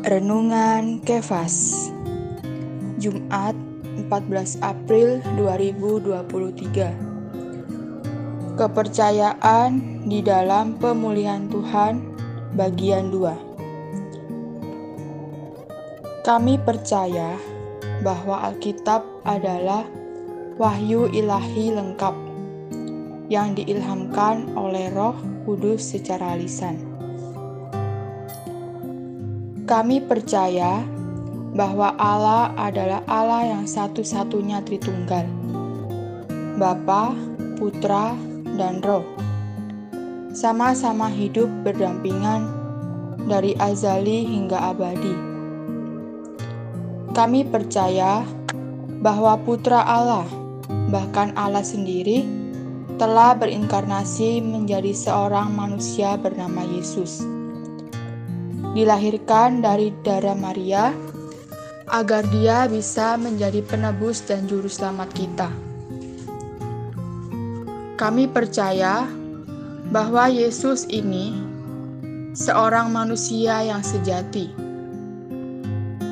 Renungan Kefas. Jumat 14 April 2023 Kepercayaan di dalam pemulihan Tuhan bagian 2 Kami percaya bahwa Alkitab adalah wahyu ilahi lengkap yang diilhamkan oleh Roh Kudus secara lisan kami percaya bahwa Allah adalah Allah yang satu-satunya Tritunggal, Bapa, Putra, dan Roh. Sama-sama hidup berdampingan dari azali hingga abadi. Kami percaya bahwa Putra Allah, bahkan Allah sendiri, telah berinkarnasi menjadi seorang manusia bernama Yesus dilahirkan dari darah Maria agar dia bisa menjadi penebus dan juru selamat kita. Kami percaya bahwa Yesus ini seorang manusia yang sejati.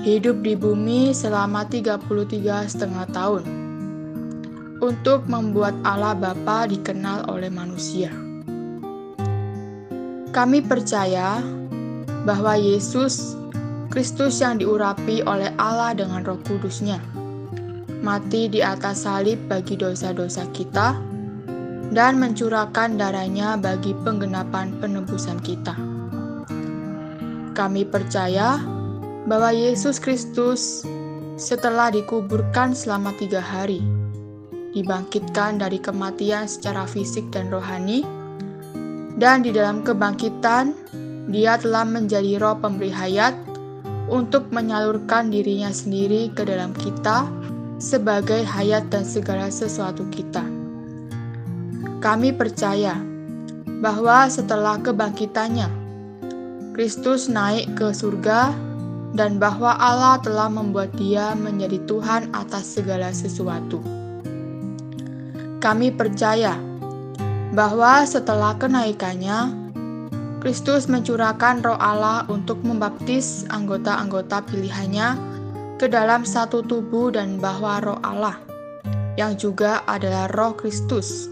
Hidup di bumi selama 33 setengah tahun untuk membuat Allah Bapa dikenal oleh manusia. Kami percaya bahwa Yesus Kristus yang diurapi oleh Allah dengan roh kudusnya, mati di atas salib bagi dosa-dosa kita, dan mencurahkan darahnya bagi penggenapan penebusan kita. Kami percaya bahwa Yesus Kristus setelah dikuburkan selama tiga hari, dibangkitkan dari kematian secara fisik dan rohani, dan di dalam kebangkitan dia telah menjadi roh pemberi hayat untuk menyalurkan dirinya sendiri ke dalam kita sebagai hayat dan segala sesuatu kita. Kami percaya bahwa setelah kebangkitannya, Kristus naik ke surga dan bahwa Allah telah membuat dia menjadi Tuhan atas segala sesuatu. Kami percaya bahwa setelah kenaikannya, Kristus mencurahkan roh Allah untuk membaptis anggota-anggota pilihannya ke dalam satu tubuh dan bahwa roh Allah, yang juga adalah roh Kristus,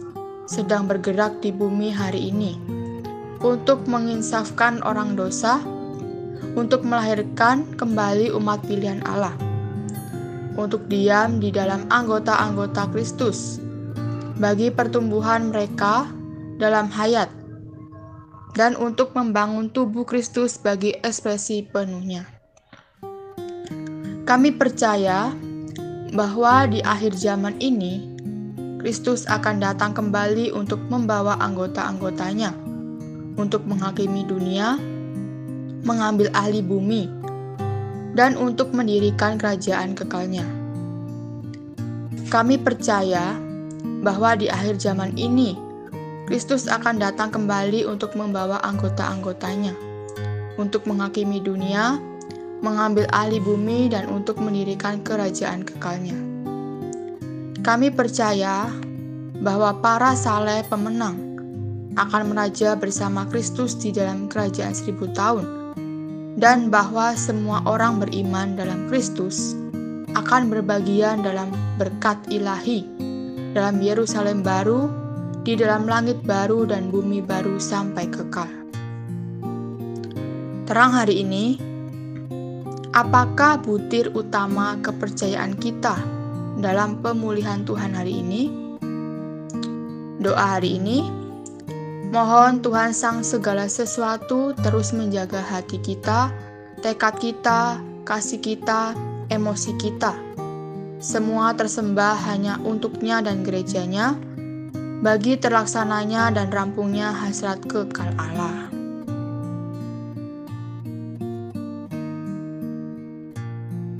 sedang bergerak di bumi hari ini untuk menginsafkan orang dosa, untuk melahirkan kembali umat pilihan Allah, untuk diam di dalam anggota-anggota Kristus, bagi pertumbuhan mereka dalam hayat dan untuk membangun tubuh Kristus bagi ekspresi penuhnya. Kami percaya bahwa di akhir zaman ini, Kristus akan datang kembali untuk membawa anggota-anggotanya untuk menghakimi dunia, mengambil ahli bumi, dan untuk mendirikan kerajaan kekalnya. Kami percaya bahwa di akhir zaman ini, Kristus akan datang kembali untuk membawa anggota-anggotanya, untuk menghakimi dunia, mengambil alih bumi, dan untuk mendirikan kerajaan kekalnya. Kami percaya bahwa para saleh pemenang akan meraja bersama Kristus di dalam kerajaan seribu tahun, dan bahwa semua orang beriman dalam Kristus akan berbagian dalam berkat ilahi dalam Yerusalem baru di dalam langit baru dan bumi baru sampai kekal. Terang hari ini, apakah butir utama kepercayaan kita dalam pemulihan Tuhan hari ini? Doa hari ini, mohon Tuhan Sang Segala Sesuatu terus menjaga hati kita, tekad kita, kasih kita, emosi kita. Semua tersembah hanya untuknya dan gerejanya, bagi terlaksananya dan rampungnya hasrat kekal Allah.